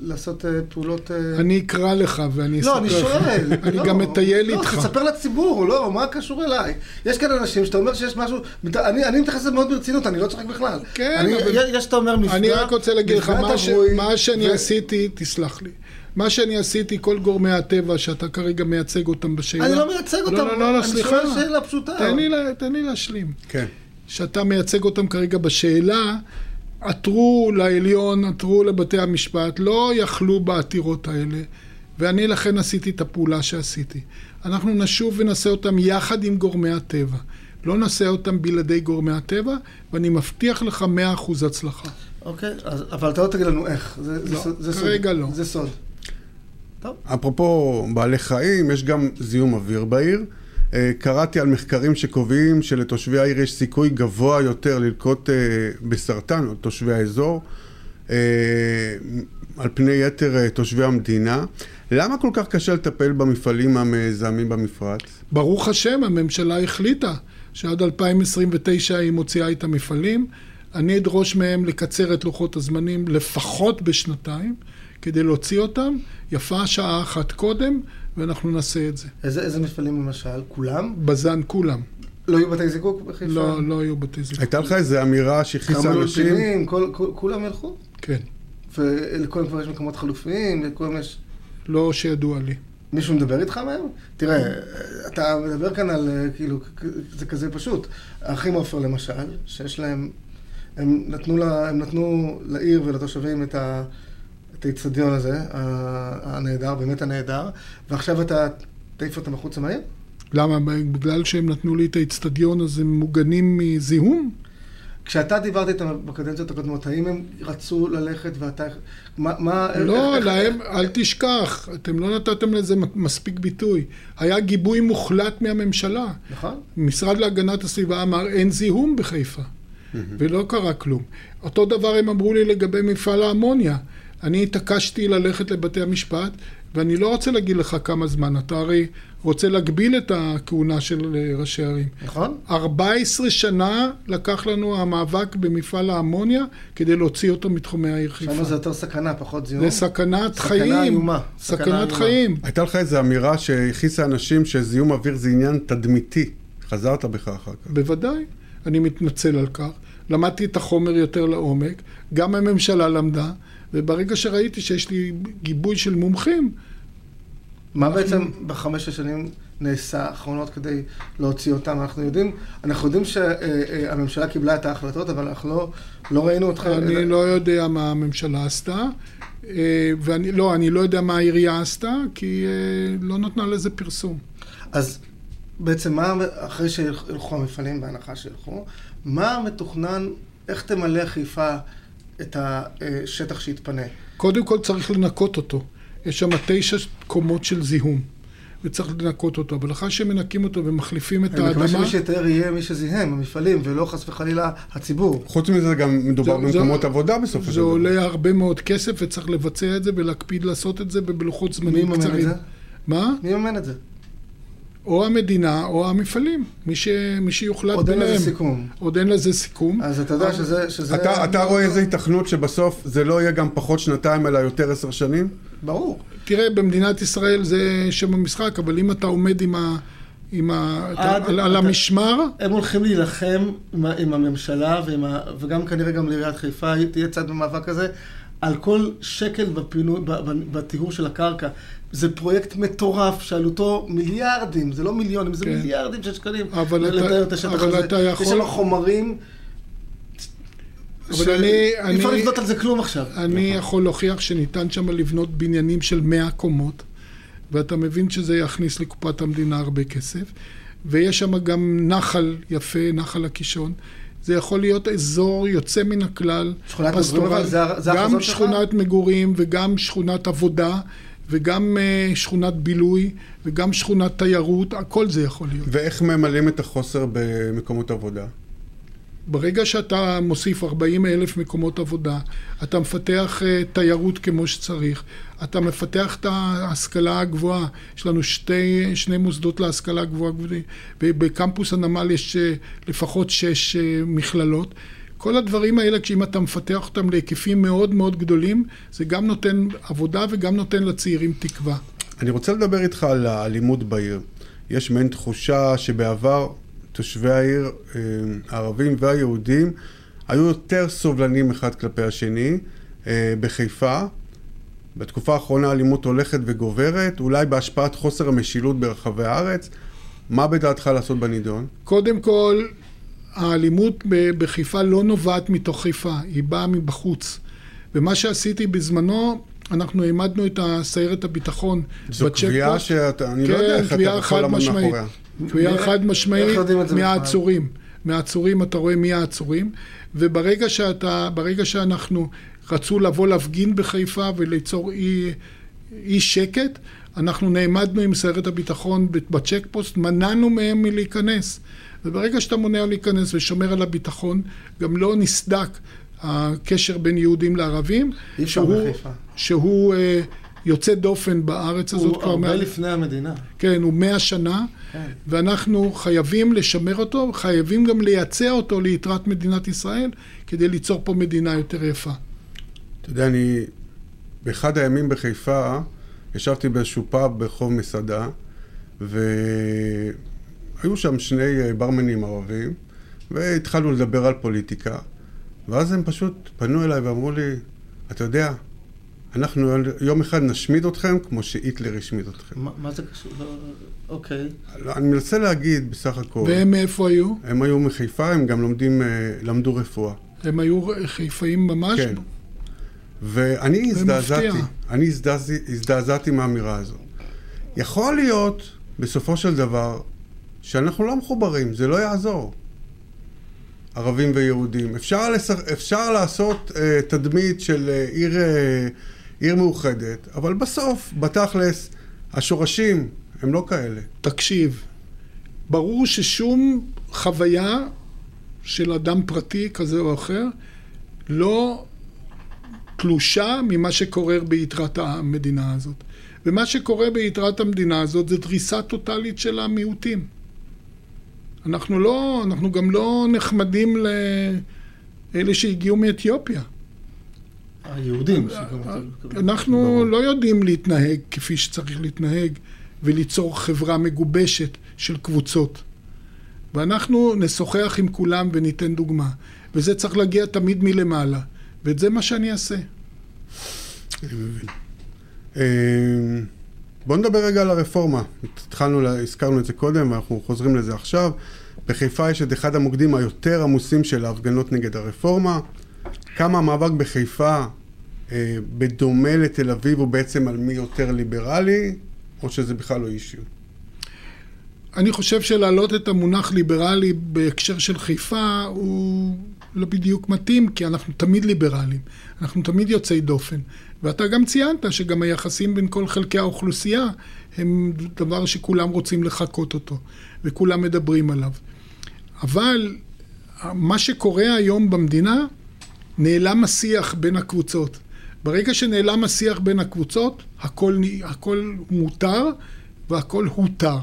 לעשות אה, פעולות... אה... אני אקרא לך ואני אספר לך. לא, אני שואל. <laughs> אני לא, גם מטייל לא, איתך. לא, תספר לציבור, לא, מה קשור אליי? יש כאן אנשים שאתה אומר שיש משהו... אני, אני מתייחס לזה מאוד ברצינות, אני לא צוחק בכלל. כן, אני, אבל... יש שאתה אומר מפגע... אני רק רוצה להגיד לך, מה, ש... מה שאני ו... עשיתי, תסלח לי. מה שאני עשיתי, כל גורמי הטבע שאתה כרגע מייצג אותם בשאלה... אני לא מייצג אותם, לא, לא, לא, סליחה. אני שואל שאלה פשוטה. תן לי, תן לי להשלים. כן. שאתה מייצג אותם כרגע בשאלה, עתרו לעליון, עתרו לבתי המשפט, לא יכלו בעתירות האלה, ואני לכן עשיתי את הפעולה שעשיתי. אנחנו נשוב ונעשה אותם יחד עם גורמי הטבע. לא נעשה אותם בלעדי גורמי הטבע, ואני מבטיח לך מאה אחוז הצלחה. אוקיי, אז, אבל אתה לא תגיד לנו איך. זה, לא, זה, זה כרגע סוד. לא. זה סוד. טוב. אפרופו בעלי חיים, יש גם זיהום אוויר בעיר. אה, קראתי על מחקרים שקובעים שלתושבי העיר יש סיכוי גבוה יותר ללקוט אה, בסרטן, או תושבי האזור, אה, על פני יתר תושבי המדינה. למה כל כך קשה לטפל במפעלים המזהמים במפרץ? ברוך השם, הממשלה החליטה שעד 2029 היא מוציאה את המפעלים. אני אדרוש מהם לקצר את לוחות הזמנים לפחות בשנתיים, כדי להוציא אותם. יפה שעה אחת קודם, ואנחנו נעשה את זה. איזה, איזה מפעלים למשל? כולם? בז"ן כולם. לא יהיו בתי זיקוק בחיפה? לא, לא היו בתי זיקוק. הייתה לך איזו אמירה שהכניסה כמה אנשים? אולפנים, כל, כל, כולם ילכו? כן. ולכולם כבר יש מקומות חלופיים, לכולם יש... לא שידוע לי. מישהו מדבר איתך מהם? תראה, אתה מדבר כאן על, אה, כאילו, זה כזה פשוט. האחים עופר למשל, שיש להם, הם נתנו, לה, הם נתנו לעיר ולתושבים את ה... את האיצטדיון הזה, הנהדר, באמת הנהדר, ועכשיו אתה תעיף אותם החוצה מהעיר? למה? בגלל שהם נתנו לי את האיצטדיון, אז הם מוגנים מזיהום? כשאתה דיברת איתם בקדנציות הקודמות, האם הם רצו ללכת ואתה... מה... מה לא, איך- להם, אל תשכח, אתם לא נתתם לזה מספיק ביטוי. היה גיבוי מוחלט מהממשלה. נכון? משרד להגנת הסביבה אמר אין זיהום בחיפה, ולא קרה כלום. אותו דבר הם אמרו לי לגבי מפעל האמוניה. אני התעקשתי ללכת לבתי המשפט, ואני לא רוצה להגיד לך כמה זמן, אתה הרי רוצה להגביל את הכהונה של אה, ראשי ערים. נכון? 14 שנה לקח לנו המאבק במפעל האמוניה כדי להוציא אותו מתחומי העיר חיפה. שם זה יותר סכנה, פחות זיהום. זה סכנת סכנה חיים. איומה. סכנה סכנת איומה. חיים. הייתה לך איזו אמירה שהכעיסה אנשים שזיהום אוויר זה עניין תדמיתי. חזרת בך אחר כך. בוודאי, אני מתנצל על כך. למדתי את החומר יותר לעומק, גם הממשלה למדה, וברגע שראיתי שיש לי גיבוי של מומחים, מה בעצם בחמש השנים נעשה האחרונות כדי להוציא אותם? אנחנו יודעים, אנחנו יודעים שהממשלה קיבלה את ההחלטות, אבל אנחנו לא, לא ראינו אותך... אני לא יודע מה הממשלה עשתה, אה, ואני לא, אני לא יודע מה העירייה עשתה, כי אה, לא נתנה לזה פרסום. אז בעצם מה, אחרי שילכו המפעלים, בהנחה שילכו, מה מתוכנן, איך תמלא חיפה את השטח שיתפנה? קודם כל צריך לנקות אותו. יש שם תשע קומות של זיהום, וצריך לנקות אותו, אבל אחרי שמנקים אותו ומחליפים את אני מקווה האדמה... שמי שיתאר יהיה מי שזיהם, המפעלים, ולא חס וחלילה הציבור. חוץ מזה גם מדובר זה- במקומות זה- עבודה בסופו של זה דבר. עולה הרבה מאוד כסף וצריך לבצע את זה ולהקפיד לעשות את זה בלוחות מי זמנים יממן את קצרים. זה? מה? מי יממן את זה? או המדינה או המפעלים, מי, ש... מי שיוחלט עוד אין ביניהם. לזה סיכום. עוד אין לזה סיכום. אז אתה יודע שזה... שזה אתה, אתה רואה איזה התכנות שבסוף זה לא יהיה גם פחות שנתיים אלא יותר עשר שנים? ברור. תראה, במדינת ישראל זה שם המשחק, אבל אם אתה עומד עם ה... עם ה... עד- על, על אתה- המשמר, הם הולכים להילחם עם, עם הממשלה ועם ה, וגם כנראה גם לעיריית חיפה תהיה צד במאבק הזה על כל שקל בפינוי, בטיהור של הקרקע. זה פרויקט מטורף שעלותו מיליארדים, זה לא מיליונים, זה כן. מיליארדים של שקלים. אבל אתה- לתאר את השטח אבל הזה. אתה יכול- יש שם חומרים אבל אני- אי אפשר אני- לבנות על זה כלום עכשיו. אני יכול להוכיח שניתן שם לבנות בניינים של 100 קומות, ואתה מבין שזה יכניס לקופת המדינה הרבה כסף, ויש שם גם נחל יפה, נחל הקישון. זה יכול להיות אזור יוצא מן הכלל, שכונת מגורים, אבל זה זה גם החזון שלך? שכונת מגורים וגם שכונת עבודה, וגם אה, שכונת בילוי, וגם שכונת תיירות, הכל זה יכול להיות. ואיך ממלאים את החוסר במקומות עבודה? ברגע שאתה מוסיף 40 אלף מקומות עבודה, אתה מפתח uh, תיירות כמו שצריך, אתה מפתח את ההשכלה הגבוהה, יש לנו שתי, שני מוסדות להשכלה גבוהה, ובקמפוס הנמל יש uh, לפחות שש uh, מכללות. כל הדברים האלה, כשאם אתה מפתח אותם להיקפים מאוד מאוד גדולים, זה גם נותן עבודה וגם נותן לצעירים תקווה. אני רוצה לדבר איתך על האלימות בעיר. יש מעין תחושה שבעבר תושבי העיר, אה, הערבים והיהודים, היו יותר סובלנים אחד כלפי השני. אה, בחיפה, בתקופה האחרונה האלימות הולכת וגוברת, אולי בהשפעת חוסר המשילות ברחבי הארץ. מה בדעתך לעשות בנידון? קודם כל, האלימות בחיפה לא נובעת מתוך חיפה, היא באה מבחוץ. ומה שעשיתי בזמנו, אנחנו העמדנו את סיירת הביטחון זו בצ'ק קביעה. שאתה, אני לא יודע איך כן, אתה קביעה יכול לעמוד. מאחוריה. איך- חד משמעית? מהעצורים. מהעצורים אתה רואה מי העצורים, וברגע שאתה, ברגע שאנחנו רצו לבוא להפגין בחיפה וליצור אי, אי שקט, אנחנו נעמדנו עם סיירת הביטחון בצ'ק פוסט, מנענו מהם מלהיכנס. וברגע שאתה מונע להיכנס ושומר על הביטחון, גם לא נסדק הקשר בין יהודים לערבים, אי אפשר שהוא, בחיפה. שהוא אה, יוצא דופן בארץ הזאת. הוא הרבה לפני המדינה. כן, הוא מאה שנה, כן. ואנחנו חייבים לשמר אותו, חייבים גם לייצא אותו ליתרת מדינת ישראל, כדי ליצור פה מדינה יותר יפה. אתה יודע, אני באחד הימים בחיפה, ישבתי באיזשהו פאב ברחוב מסעדה, והיו שם שני אה, ברמנים ערבים, והתחלנו לדבר על פוליטיקה, ואז הם פשוט פנו אליי ואמרו לי, אתה יודע, אנחנו יום אחד נשמיד אתכם כמו שהיטלר השמיד אתכם. מה, מה זה קשור? לא, אוקיי. לא, אני מנסה להגיד בסך הכל. והם מאיפה היו? הם היו מחיפה, הם גם לומדים, אה, למדו רפואה. הם היו חיפאים ממש? כן. ואני הזדעזעתי, אני הזדעזעתי מהאמירה הזו. יכול להיות, בסופו של דבר, שאנחנו לא מחוברים, זה לא יעזור. ערבים ויהודים. אפשר, לסר... אפשר לעשות uh, תדמית של uh, עיר, uh, עיר מאוחדת, אבל בסוף, בתכלס, השורשים הם לא כאלה. תקשיב, ברור ששום חוויה של אדם פרטי כזה או אחר לא תלושה ממה שקורה ביתרת המדינה הזאת. ומה שקורה ביתרת המדינה הזאת זה דריסה טוטאלית של המיעוטים. אנחנו לא, אנחנו גם לא נחמדים לאלה שהגיעו מאתיופיה. היהודים. אנחנו לא יודעים להתנהג כפי שצריך להתנהג וליצור חברה מגובשת של קבוצות. ואנחנו נשוחח עם כולם וניתן דוגמה. וזה צריך להגיע תמיד מלמעלה. ואת זה מה שאני אעשה. אני מבין. אמ, בואו נדבר רגע על הרפורמה. התחלנו, הזכרנו את זה קודם ואנחנו חוזרים לזה עכשיו. בחיפה יש את אחד המוקדים היותר עמוסים של ההפגנות נגד הרפורמה. כמה המאבק בחיפה, אה, בדומה לתל אביב, הוא בעצם על מי יותר ליברלי, או שזה בכלל לא אישיו? אני חושב שלהעלות את המונח ליברלי בהקשר של חיפה הוא לא בדיוק מתאים, כי אנחנו תמיד ליברלים, אנחנו תמיד יוצאי דופן. ואתה גם ציינת שגם היחסים בין כל חלקי האוכלוסייה הם דבר שכולם רוצים לחקות אותו, וכולם מדברים עליו. אבל מה שקורה היום במדינה, נעלם השיח בין הקבוצות. ברגע שנעלם השיח בין הקבוצות, הכל, הכל מותר והכל הותר.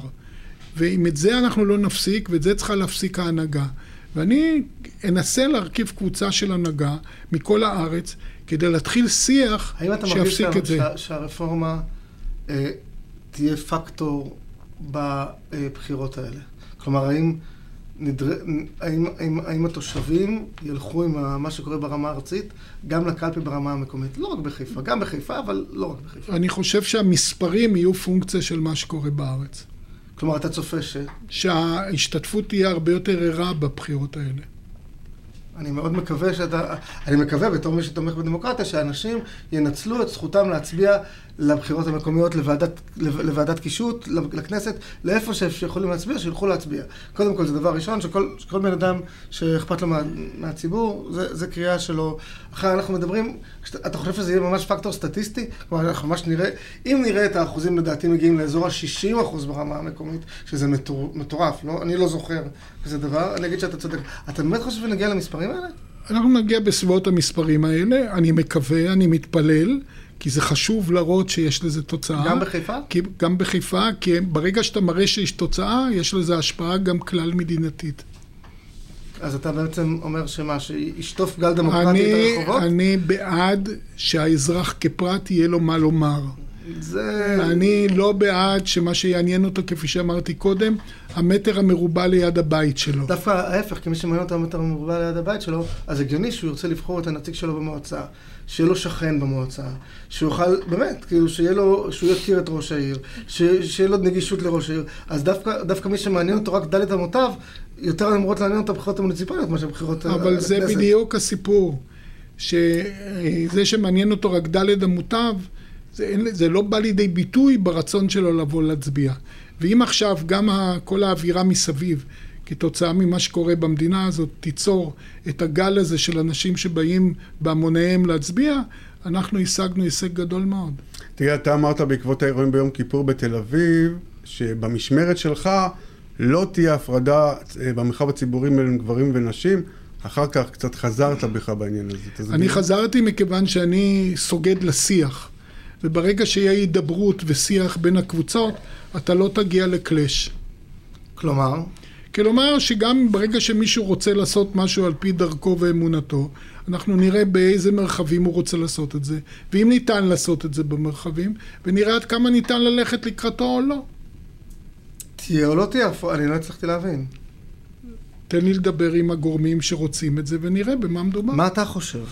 ואם את זה אנחנו לא נפסיק, ואת זה צריכה להפסיק ההנהגה. ואני אנסה להרכיב קבוצה של הנהגה מכל הארץ, כדי להתחיל שיח שיפסיק את זה. האם אתה מרגיש שהרפורמה אה, תהיה פקטור בבחירות האלה? כלומר, האם, נדר... האם, האם, האם התושבים ילכו עם מה שקורה ברמה הארצית, גם לקלפי ברמה המקומית? לא רק בחיפה, גם בחיפה, אבל לא רק בחיפה. אני חושב שהמספרים יהיו פונקציה של מה שקורה בארץ. כלומר, אתה צופה ש... שההשתתפות תהיה הרבה יותר ערה בבחירות האלה. אני מאוד מקווה שאתה, אני מקווה בתור מי שתומך בדמוקרטיה, שאנשים ינצלו את זכותם להצביע לבחירות המקומיות, לוועדת, לוועדת קישוט, לכנסת, לאיפה שיכולים להצביע, שילכו להצביע. קודם כל, זה דבר ראשון, שכל, שכל בן אדם שאכפת לו מה, מהציבור, זה, זה קריאה שלו. אחרי אנחנו מדברים, אתה חושב שזה יהיה ממש פקטור סטטיסטי? כלומר, אנחנו ממש נראה, אם נראה את האחוזים לדעתי מגיעים לאזור ה-60% ברמה המקומית, שזה מטורף, לא? אני לא זוכר כזה דבר, אני אגיד שאתה צודק. אתה באמת חושב שנגיע למספרים האלה? אנחנו נגיע בסביבות המספרים האלה, אני מקווה, אני מתפלל. כי זה חשוב להראות שיש לזה תוצאה. גם בחיפה? כי, גם בחיפה, כי ברגע שאתה מראה שיש תוצאה, יש לזה השפעה גם כלל מדינתית. אז אתה בעצם אומר שמה, שישטוף גל דמוקרטי את הרחובות? אני בעד שהאזרח כפרט יהיה לו מה לומר. זה... אני לא בעד שמה שיעניין אותו, כפי שאמרתי קודם, המטר המרובע ליד הבית שלו. דווקא ההפך, כי מי שמעניין אותו המטר המרובע ליד הבית שלו, אז הגיוני שהוא ירצה לבחור את הנציג שלו במועצה, שיהיה לו שכן במועצה, שהוא יוכל, באמת, כאילו, שיהיה לו, שהוא יכיר את ראש העיר, ש, שיהיה לו נגישות לראש העיר. אז דווקא, דווקא מי שמעניין אותו רק דלת אמותיו, יותר אמורות לעניין אותו הבחירות המוניציפליות מאשר הבחירות לכנסת. אבל זה בדיוק הסיפור, שזה שמעניין אותו רק דלת אמותיו, זה, זה לא בא לידי ביטוי ברצון שלו לבוא להצביע. ואם עכשיו גם כל האווירה מסביב, כתוצאה ממה שקורה במדינה הזאת, תיצור את הגל הזה של אנשים שבאים בהמוניהם להצביע, אנחנו השגנו הישג גדול מאוד. תראה, אתה אמרת בעקבות האירועים ביום כיפור בתל אביב, שבמשמרת שלך לא תהיה הפרדה אה, במרחב הציבורי בין גברים ונשים. אחר כך קצת חזרת בך בעניין הזה. אני חזרתי מכיוון שאני סוגד לשיח. וברגע שיהיה הידברות ושיח בין הקבוצות, אתה לא תגיע לקלאש. כלומר? כלומר שגם ברגע שמישהו רוצה לעשות משהו על פי דרכו ואמונתו, אנחנו נראה באיזה מרחבים הוא רוצה לעשות את זה, ואם ניתן לעשות את זה במרחבים, ונראה עד כמה ניתן ללכת לקראתו או לא. תהיה או לא תהיה, אני לא הצלחתי להבין. תן לי לדבר עם הגורמים שרוצים את זה, ונראה במה מדובר. מה אתה חושב?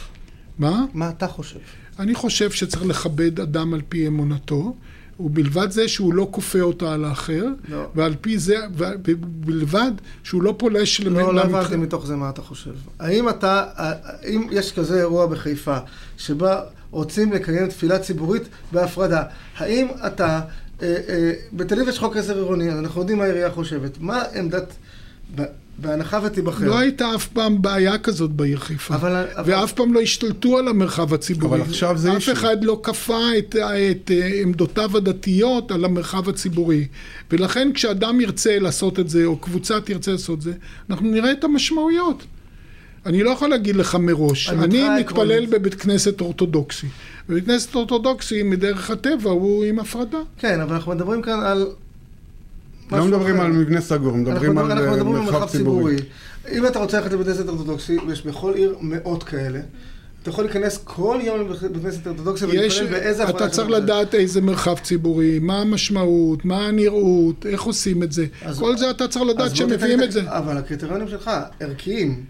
מה? מה אתה חושב? אני חושב שצריך לכבד אדם על פי אמונתו, ובלבד זה שהוא לא כופה אותה על האחר, לא. ועל פי זה, ובלבד שהוא לא פולש למ... לא, לא הבנתי מתוך זה מה אתה חושב. האם אתה, האם יש כזה אירוע בחיפה, שבה רוצים לקיים תפילה ציבורית בהפרדה, האם אתה, אה, אה, בתל אביב יש חוק עזר עירוני, אנחנו יודעים מה העירייה חושבת, מה עמדת... בהנחה ותיבחר. לא הייתה אף פעם בעיה כזאת בעיר חיפה. אבל... ואף פעם לא השתלטו על המרחב הציבורי. אבל עכשיו זה... אף אחד לא כפה את, את אה, עמדותיו הדתיות על המרחב הציבורי. ולכן כשאדם ירצה לעשות את זה, או קבוצה תרצה לעשות את זה, אנחנו נראה את המשמעויות. אני לא יכול להגיד לך מראש. אני מתפלל בבית כנסת אורתודוקסי. בבית כנסת אורתודוקסי, מדרך הטבע, הוא עם הפרדה. כן, אבל אנחנו מדברים כאן על לא מדברים על מבנה סגור, מדברים על אה, מרחב ציבורי. אם אתה רוצה ללכת לבית כנסת אורתודוקסי, ויש בכל עיר מאות כאלה, אתה יכול להיכנס כל יום לבית כנסת אורתודוקסי ולהתפלל באיזה הפרדה אתה צריך לדעת איזה מרחב ציבורי, מה המשמעות, מה הנראות, איך עושים את זה. כל זה אתה צריך לדעת שמביאים את זה. אבל הקריטריונים שלך ערכיים.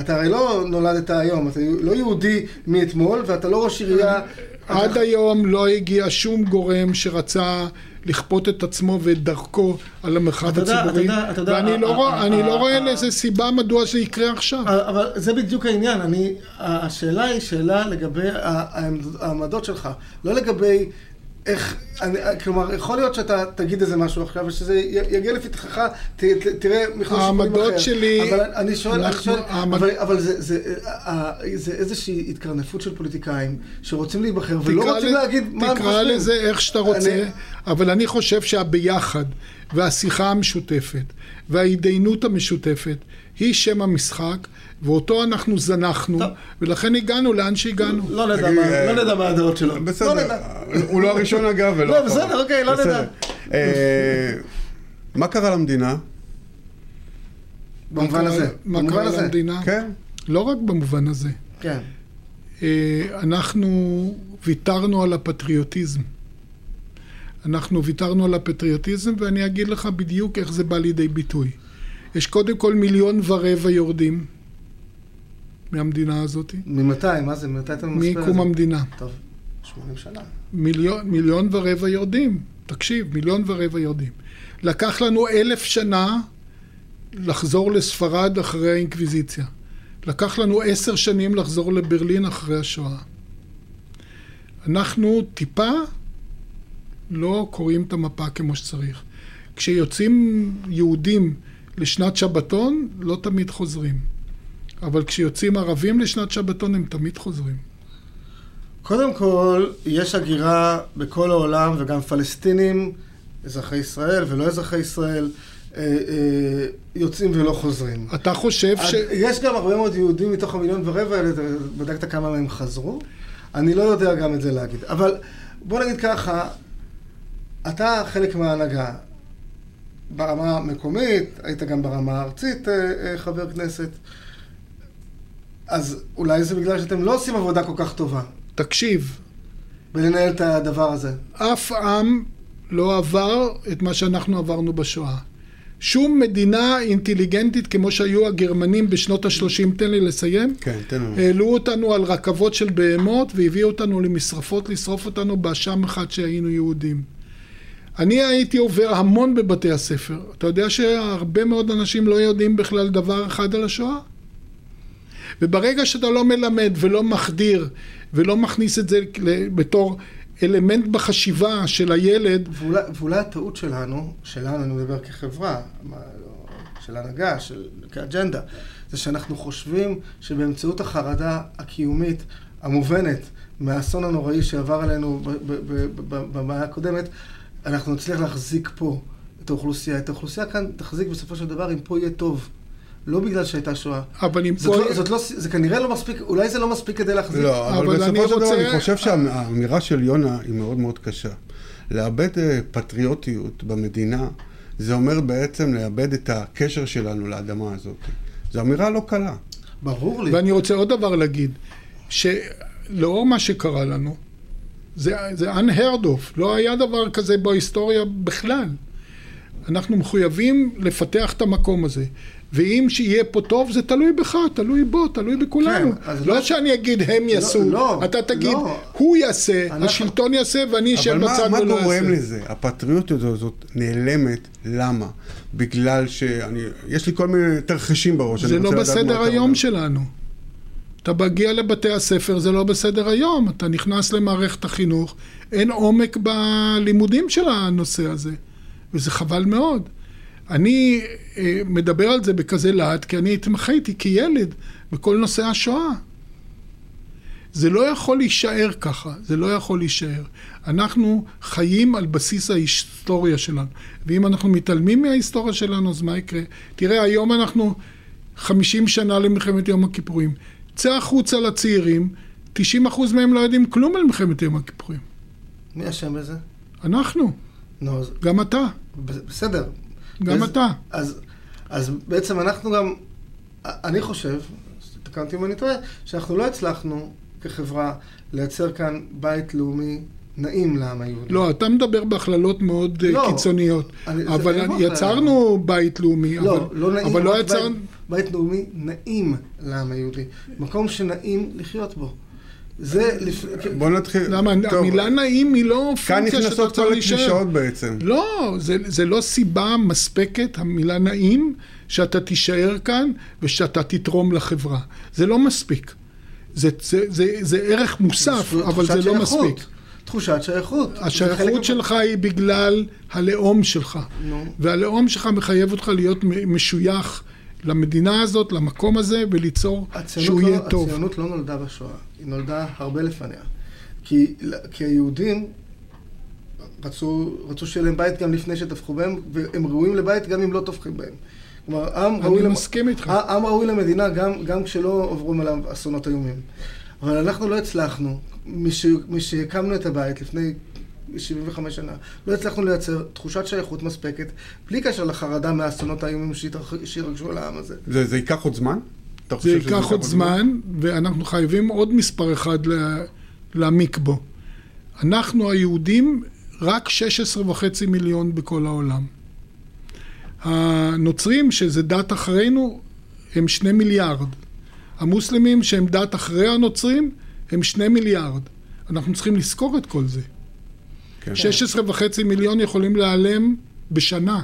אתה הרי לא נולדת היום, אתה לא יהודי מאתמול, ואתה לא ראש עירייה... עד היום לא הגיע שום גורם שרצה לכפות את עצמו ואת דרכו על המרחב הציבורי, ואני לא רואה לאיזה סיבה מדוע זה יקרה עכשיו. אבל זה בדיוק העניין, השאלה היא שאלה לגבי העמדות שלך, לא לגבי איך, אני, כלומר, יכול להיות שאתה תגיד איזה משהו עכשיו, ושזה יגיע לפתחך, ת, ת, תראה מכלול שיקולים אחר. העמדות שלי... אבל אני שואל, אני שואל העמד... אבל, אבל זה, זה, זה, זה איזושהי התקרנפות של פוליטיקאים, שרוצים להיבחר, ולא רוצים להגיד מה הם חושבים. תקרא לזה איך שאתה רוצה, אני... אבל אני חושב שהביחד, והשיחה המשותפת, וההתדיינות המשותפת, היא שם המשחק. ואותו אנחנו זנחנו, טוב. ולכן הגענו לאן שהגענו. לא נדע מה לא מה הדעות שלו. בסדר, לא הוא לא הראשון אגב ולא לא, בסדר, אוקיי, לא נדע. אה, מה קרה למדינה? במובן הזה. מה קרה למדינה? כן. לא רק במובן הזה. כן. אה, אנחנו ויתרנו על הפטריוטיזם. אנחנו ויתרנו על הפטריוטיזם, ואני אגיד לך בדיוק איך זה בא לידי ביטוי. יש קודם כל מיליון ורבע יורדים. מהמדינה הזאת. ממתי? מה זה? ממתי אתה מספר את זה? מקום המדינה. טוב, 80 שנה. מיליון, מיליון ורבע יורדים. תקשיב, מיליון ורבע יורדים. לקח לנו אלף שנה לחזור לספרד אחרי האינקוויזיציה. לקח לנו עשר שנים לחזור לברלין אחרי השואה. אנחנו טיפה לא קוראים את המפה כמו שצריך. כשיוצאים יהודים לשנת שבתון, לא תמיד חוזרים. אבל כשיוצאים ערבים לשנת שבתון הם תמיד חוזרים. קודם כל, יש הגירה בכל העולם, וגם פלסטינים, אזרחי ישראל ולא אזרחי ישראל, אה, אה, יוצאים ולא חוזרים. אתה חושב ש... יש גם הרבה מאוד יהודים מתוך המיליון ורבע האלה, בדקת כמה מהם חזרו? אני לא יודע גם את זה להגיד. אבל בוא נגיד ככה, אתה חלק מההנהגה. ברמה המקומית, היית גם ברמה הארצית אה, חבר כנסת. אז אולי זה בגלל שאתם לא עושים עבודה כל כך טובה. תקשיב. בלנהל את הדבר הזה. אף עם לא עבר את מה שאנחנו עברנו בשואה. שום מדינה אינטליגנטית כמו שהיו הגרמנים בשנות ה-30, תן לי לסיים. כן, תן לנו. העלו אותנו על רכבות של בהמות והביאו אותנו למשרפות לשרוף אותנו באשם אחד שהיינו יהודים. אני הייתי עובר המון בבתי הספר. אתה יודע שהרבה מאוד אנשים לא יודעים בכלל דבר אחד על השואה? וברגע שאתה לא מלמד ולא מחדיר ולא מכניס את זה בתור אלמנט בחשיבה של הילד... ואולי, ואולי הטעות שלנו, שלנו אני מדבר כחברה, של הנהגה, של, כאג'נדה, זה שאנחנו חושבים שבאמצעות החרדה הקיומית המובנת מהאסון הנוראי שעבר עלינו במאה הקודמת, אנחנו נצליח להחזיק פה את האוכלוסייה. את האוכלוסייה כאן תחזיק בסופו של דבר אם פה יהיה טוב. לא בגלל שהייתה שואה. אבל אם זאת פה... לא, זאת לא, זה כנראה לא מספיק, אולי זה לא מספיק כדי להחזיק. לא, אבל, אבל בסופו של רוצה- דבר אני חושב שהאמירה של יונה היא מאוד מאוד קשה. לאבד אה, פטריוטיות במדינה, זה אומר בעצם לאבד את הקשר שלנו לאדמה הזאת. זו אמירה לא קלה. ברור לי. ואני רוצה עוד דבר להגיד, שלאור מה שקרה לנו, זה, זה unheard of, לא היה דבר כזה בהיסטוריה בכלל. אנחנו מחויבים לפתח את המקום הזה. ואם שיהיה פה טוב, זה תלוי בך, תלוי בו, תלוי בכולנו. כן, לא לא- שאני אגיד הם יעשו, לא, אתה תגיד לא. הוא יעשה, אנחנו- השלטון יעשה ואני אשב אבל מה, בצד מה ולא גורם. לזה? הפטריוטיות הזאת נעלמת, למה? בגלל שאני... יש לי כל מיני תרחישים בראש. זה לא מה בסדר היום. שלנו. אתה מגיע לבתי הספר, זה לא בסדר היום. אתה נכנס למערכת החינוך, אין עומק בלימודים של הנושא הזה, וזה חבל מאוד. אני אה, מדבר על זה בכזה להט, כי אני התמחיתי כילד בכל נושא השואה. זה לא יכול להישאר ככה, זה לא יכול להישאר. אנחנו חיים על בסיס ההיסטוריה שלנו, ואם אנחנו מתעלמים מההיסטוריה שלנו, אז מה יקרה? תראה, היום אנחנו 50 שנה למלחמת יום הכיפורים. צא החוצה לצעירים, 90% מהם לא יודעים כלום על מלחמת יום הכיפורים. מי אשם בזה? אנחנו, נו, אז גם אתה, בסדר. גם אז- אתה. אז, אז בעצם אנחנו גם, אני חושב, תקן אותי אם אני טועה, שאנחנו לא הצלחנו כחברה לייצר כאן בית לאומי נעים לעם היהודי. לא, אתה מדבר בהכללות מאוד אה, לא, קיצוניות. אני- אבל פה יצרנו בית לאומי, לא, אבל, לא נעים, אבל לא יצרנו... בית, בית לאומי נעים לעם היהודי. מקום שנעים לחיות בו. זה לפ... בוא נתחיל. למה? טוב, המילה נעים היא לא כאן פונקציה שאתה נכנסות צריך כל להישאר. הקלישאות בעצם. לא, זה, זה לא סיבה מספקת, המילה נעים, שאתה תישאר כאן ושאתה תתרום לחברה. זה לא מספיק. זה, זה, זה, זה ערך מוסף, זכויות- אבל זה לא שייכות. מספיק. תחושת שייכות. זה השייכות שלך היא בגלל הלאום שלך. נו. והלאום שלך מחייב אותך להיות משוייך למדינה הזאת, למקום הזה, וליצור שהוא לא, יהיה טוב. הציונות לא נולדה בשואה, היא נולדה הרבה לפניה. כי, כי היהודים רצו, רצו שיהיה להם בית גם לפני שטבחו בהם, והם ראויים לבית גם אם לא טובחים בהם. כלומר, עם ראוי, אני למ- מסכים איתך. עם ראוי למדינה גם, גם כשלא עוברים עליו אסונות איומים. אבל אנחנו לא הצלחנו, מש- משהקמנו את הבית לפני 75 שנה, לא הצלחנו לייצר תחושת שייכות מספקת, בלי קשר לחרדה מהאסונות האיומים שירגשו על העם הזה. זה, זה ייקח עוד זמן? זה ייקח עוד זמן, ואנחנו חייבים עוד מספר אחד לה- להעמיק בו. אנחנו היהודים רק 16 וחצי מיליון בכל העולם. הנוצרים, שזה דת אחרינו, הם שני מיליארד. המוסלמים, שהם דת אחרי הנוצרים, הם שני מיליארד. אנחנו צריכים לזכור את כל זה. כן. 16 וחצי מיליון יכולים להיעלם בשנה.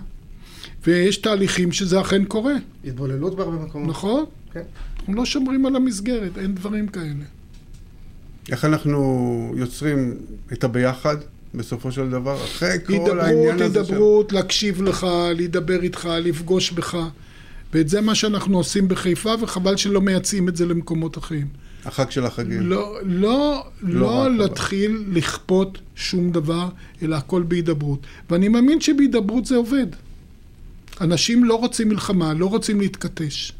ויש תהליכים שזה אכן קורה, התבוללות בהרבה מקומות. נכון? כן. אנחנו לא שומרים על המסגרת, אין דברים כאלה. איך אנחנו יוצרים את הביחד בסופו של דבר? אחרי כל הידברות, העניין הזה של... הידברות, להקשיב לך, להידבר איתך, לפגוש בך. ואת זה מה שאנחנו עושים בחיפה, וחבל שלא מייצאים את זה למקומות אחרים. החג של החגים. לא, לא, לא לא. להתחיל לכפות שום דבר, אלא הכל בהידברות. ואני מאמין שבהידברות זה עובד. אנשים לא רוצים מלחמה, לא רוצים להתכתש.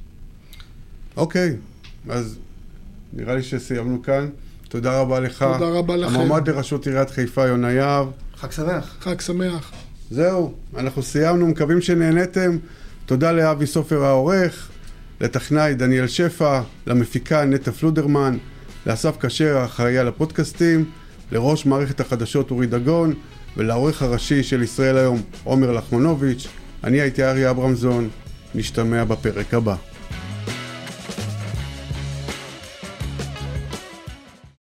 אוקיי, אז נראה לי שסיימנו כאן. תודה רבה לך. תודה רבה לכם. המועמד לראשות עיריית חיפה, יונה יהב. חג שמח. חג שמח. זהו, אנחנו סיימנו, מקווים שנהניתם. תודה לאבי סופר העורך, לטכנאי דניאל שפע, למפיקה נטע פלודרמן, לאסף כשר האחראי על הפודקאסטים, לראש מערכת החדשות אורי דגון, ולעורך הראשי של ישראל היום עומר לחמנוביץ'. אני הייתי אריה אברמזון, נשתמע בפרק הבא.